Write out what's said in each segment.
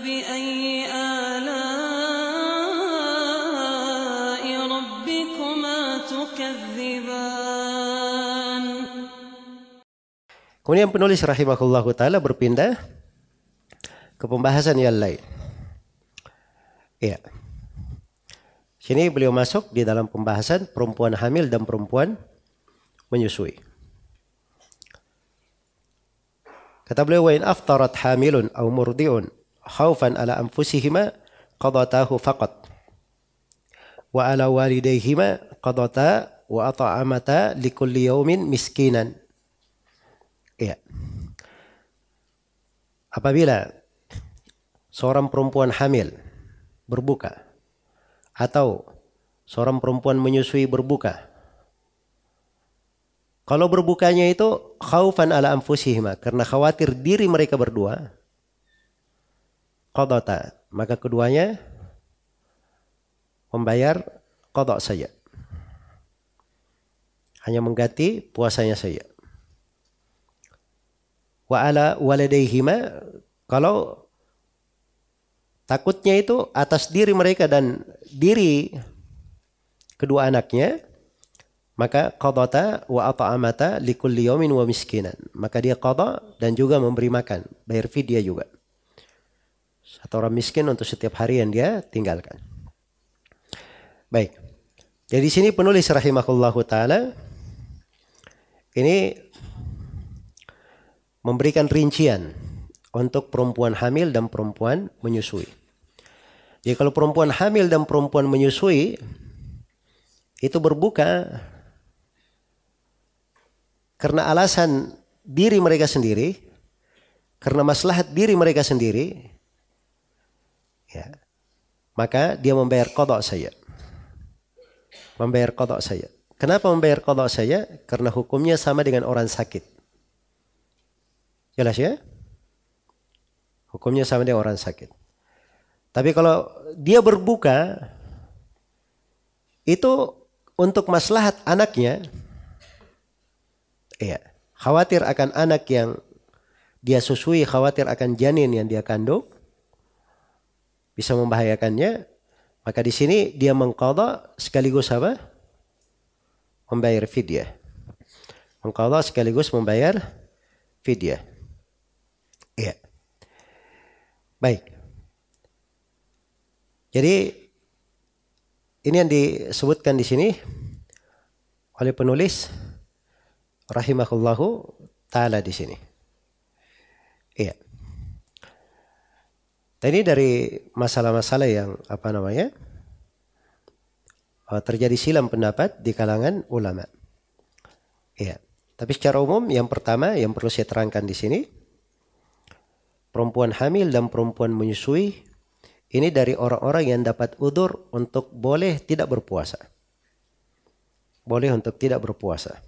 فبأي آلاء ربكما تكذبان Kemudian penulis rahimahullah taala berpindah ke pembahasan yang lain. Iya. Sini beliau masuk di dalam pembahasan perempuan hamil dan perempuan menyusui. Kata beliau wa in aftarat hamilun aw murdi'un khaufan ala anfusihima qadatahu faqat. Wa ala walidayhima qadata wa at'amata likulli yawmin miskinan. Iya. Apabila seorang perempuan hamil berbuka atau seorang perempuan menyusui berbuka. Kalau berbukanya itu khaufan ala anfusihima karena khawatir diri mereka berdua. Qadata, maka keduanya membayar qada saja. Hanya mengganti puasanya saja wa ala waladaihima kalau takutnya itu atas diri mereka dan diri kedua anaknya maka qadata wa at'amata likulli yawmin wa miskinan. Maka dia qada dan juga memberi makan bayar fidyah juga satu orang miskin untuk setiap hari yang dia tinggalkan baik jadi sini penulis rahimahullahu taala ini memberikan rincian untuk perempuan hamil dan perempuan menyusui. Jadi kalau perempuan hamil dan perempuan menyusui itu berbuka karena alasan diri mereka sendiri, karena maslahat diri mereka sendiri, ya, maka dia membayar kodok saja. Membayar kodok saja. Kenapa membayar kodok saja? Karena hukumnya sama dengan orang sakit. Jelas ya? Hukumnya sama dengan orang sakit. Tapi kalau dia berbuka, itu untuk maslahat anaknya, iya, khawatir akan anak yang dia susui, khawatir akan janin yang dia kandung, bisa membahayakannya, maka di sini dia mengqadha sekaligus apa? Membayar fidyah. Mengqadha sekaligus membayar fidyah. Iya. Baik. Jadi ini yang disebutkan di sini oleh penulis rahimahullahu taala di sini. Iya. Dan ini dari masalah-masalah yang apa namanya? terjadi silam pendapat di kalangan ulama. Iya. Tapi secara umum yang pertama yang perlu saya terangkan di sini perempuan hamil dan perempuan menyusui ini dari orang-orang yang dapat udur untuk boleh tidak berpuasa. Boleh untuk tidak berpuasa.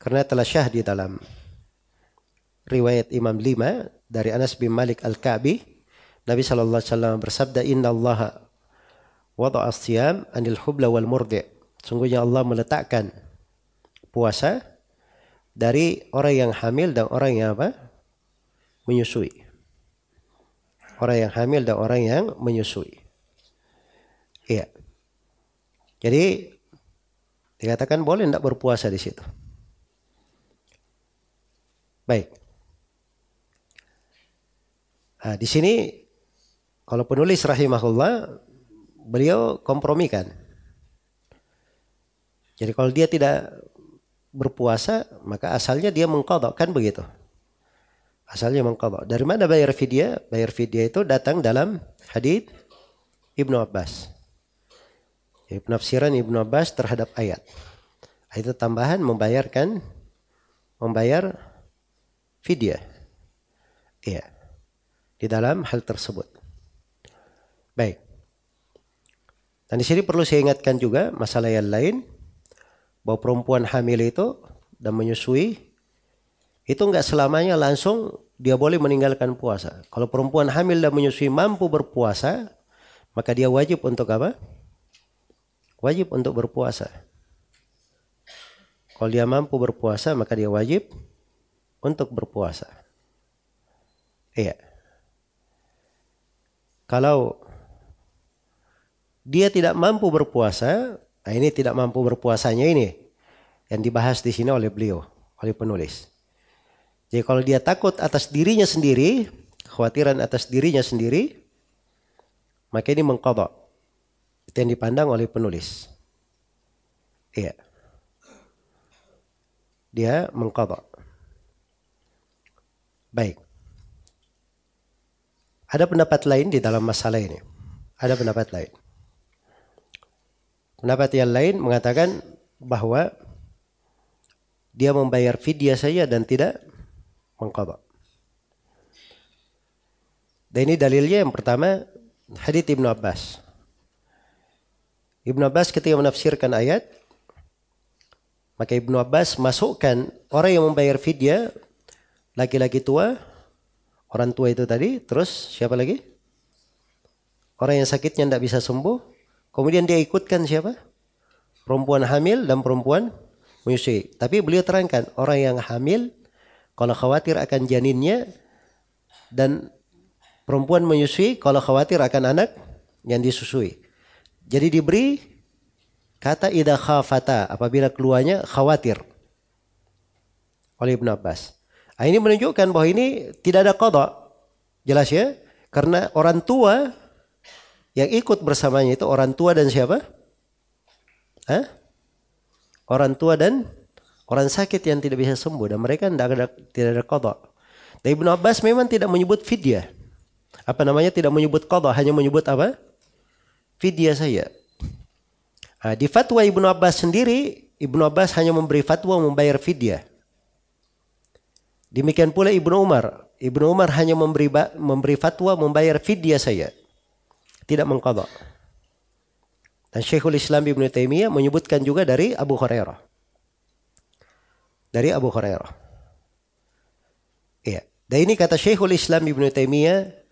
Karena telah syah di dalam riwayat Imam Lima dari Anas bin Malik Al-Ka'bi Nabi sallallahu alaihi wasallam bersabda inna Allah wada'a siyam anil hubla wal murdi. Sungguhnya Allah meletakkan puasa dari orang yang hamil dan orang yang apa? menyusui. Orang yang hamil dan orang yang menyusui. Iya. Jadi dikatakan boleh tidak berpuasa di situ. Baik. Nah, di sini kalau penulis rahimahullah beliau kompromikan. Jadi kalau dia tidak berpuasa maka asalnya dia mengkodokkan begitu. Asalnya mengqadha. Dari mana bayar fidyah? Bayar fidyah itu datang dalam hadis Ibnu Abbas. Jadi penafsiran Ibnu Abbas terhadap ayat. Itu tambahan membayarkan membayar fidyah. Iya. Di dalam hal tersebut. Baik. Dan di sini perlu saya ingatkan juga masalah yang lain bahwa perempuan hamil itu dan menyusui itu nggak selamanya langsung dia boleh meninggalkan puasa. Kalau perempuan hamil dan menyusui mampu berpuasa, maka dia wajib untuk apa? Wajib untuk berpuasa. Kalau dia mampu berpuasa, maka dia wajib untuk berpuasa. Iya. kalau dia tidak mampu berpuasa, nah ini tidak mampu berpuasanya ini yang dibahas di sini oleh beliau, oleh penulis. Jadi kalau dia takut atas dirinya sendiri, khawatiran atas dirinya sendiri, maka ini mengkodok. Itu yang dipandang oleh penulis. Iya. Dia mengkodok. Baik. Ada pendapat lain di dalam masalah ini. Ada pendapat lain. Pendapat yang lain mengatakan bahwa dia membayar fidyah saja dan tidak mengqadha. Dan ini dalilnya yang pertama hadits Ibnu Abbas. Ibnu Abbas ketika menafsirkan ayat maka Ibnu Abbas masukkan orang yang membayar fidyah laki-laki tua, orang tua itu tadi, terus siapa lagi? Orang yang sakitnya tidak bisa sembuh, kemudian dia ikutkan siapa? Perempuan hamil dan perempuan menyusui. Tapi beliau terangkan orang yang hamil kalau khawatir akan janinnya dan perempuan menyusui kalau khawatir akan anak yang disusui. Jadi diberi kata ida khafata apabila keluarnya khawatir oleh Ibn Abbas. Nah, ini menunjukkan bahwa ini tidak ada kodok. Jelas ya? Karena orang tua yang ikut bersamanya itu orang tua dan siapa? Hah? Orang tua dan orang sakit yang tidak bisa sembuh dan mereka tidak ada tidak ada kodok. Dan Ibnu Abbas memang tidak menyebut fidyah. Apa namanya? Tidak menyebut kodok, hanya menyebut apa? Fidyah saja. Nah, di fatwa Ibnu Abbas sendiri, Ibnu Abbas hanya memberi fatwa membayar fidyah. Demikian pula Ibnu Umar. Ibnu Umar hanya memberi memberi fatwa membayar fidyah saja. Tidak mengqadha. Dan Syekhul Islam Ibnu Taimiyah menyebutkan juga dari Abu Hurairah. Dari Abu Hurairah. Iya. Dan ini kata Syekhul Islam Ibnu Taimiyah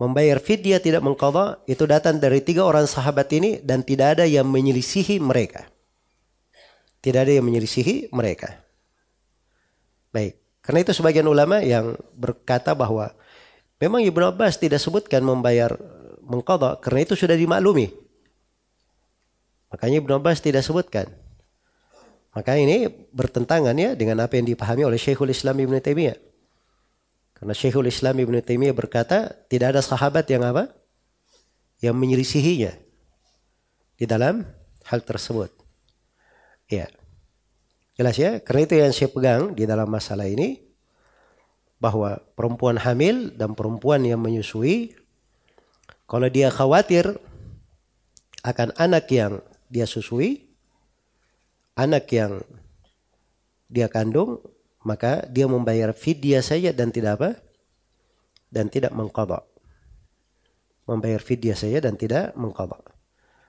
membayar fidyah tidak mengqadha itu datang dari tiga orang sahabat ini dan tidak ada yang menyelisihi mereka. Tidak ada yang menyelisihi mereka. Baik. Karena itu sebagian ulama yang berkata bahwa memang Ibnu Abbas tidak sebutkan membayar mengqadha karena itu sudah dimaklumi. Makanya Ibnu Abbas tidak sebutkan. Maka ini bertentangan ya dengan apa yang dipahami oleh Syekhul Islam Ibnu Taimiyah. Karena Syekhul Islam Ibnu Taimiyah berkata tidak ada sahabat yang apa? Yang menyelisihinya di dalam hal tersebut. Ya. Jelas ya? Karena itu yang saya pegang di dalam masalah ini bahwa perempuan hamil dan perempuan yang menyusui kalau dia khawatir akan anak yang dia susui, anak yang dia kandung, maka dia membayar fidyah saja dan tidak apa? Dan tidak mengqadha. Membayar fidyah saja dan tidak mengqadha.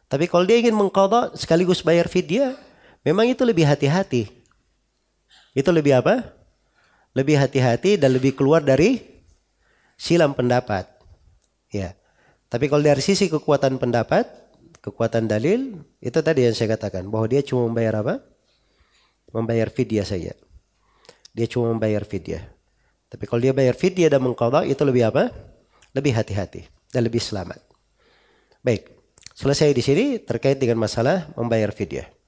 Tapi kalau dia ingin mengqadha sekaligus bayar fidyah, memang itu lebih hati-hati. Itu lebih apa? Lebih hati-hati dan lebih keluar dari silam pendapat. Ya. Tapi kalau dari sisi kekuatan pendapat, kekuatan dalil, itu tadi yang saya katakan bahwa dia cuma membayar apa? Membayar fidyah saja. Dia cuma membayar fidyah. Tapi kalau dia bayar fidyah dan mengqadha itu lebih apa? Lebih hati-hati dan lebih selamat. Baik. Selesai di sini terkait dengan masalah membayar fidyah.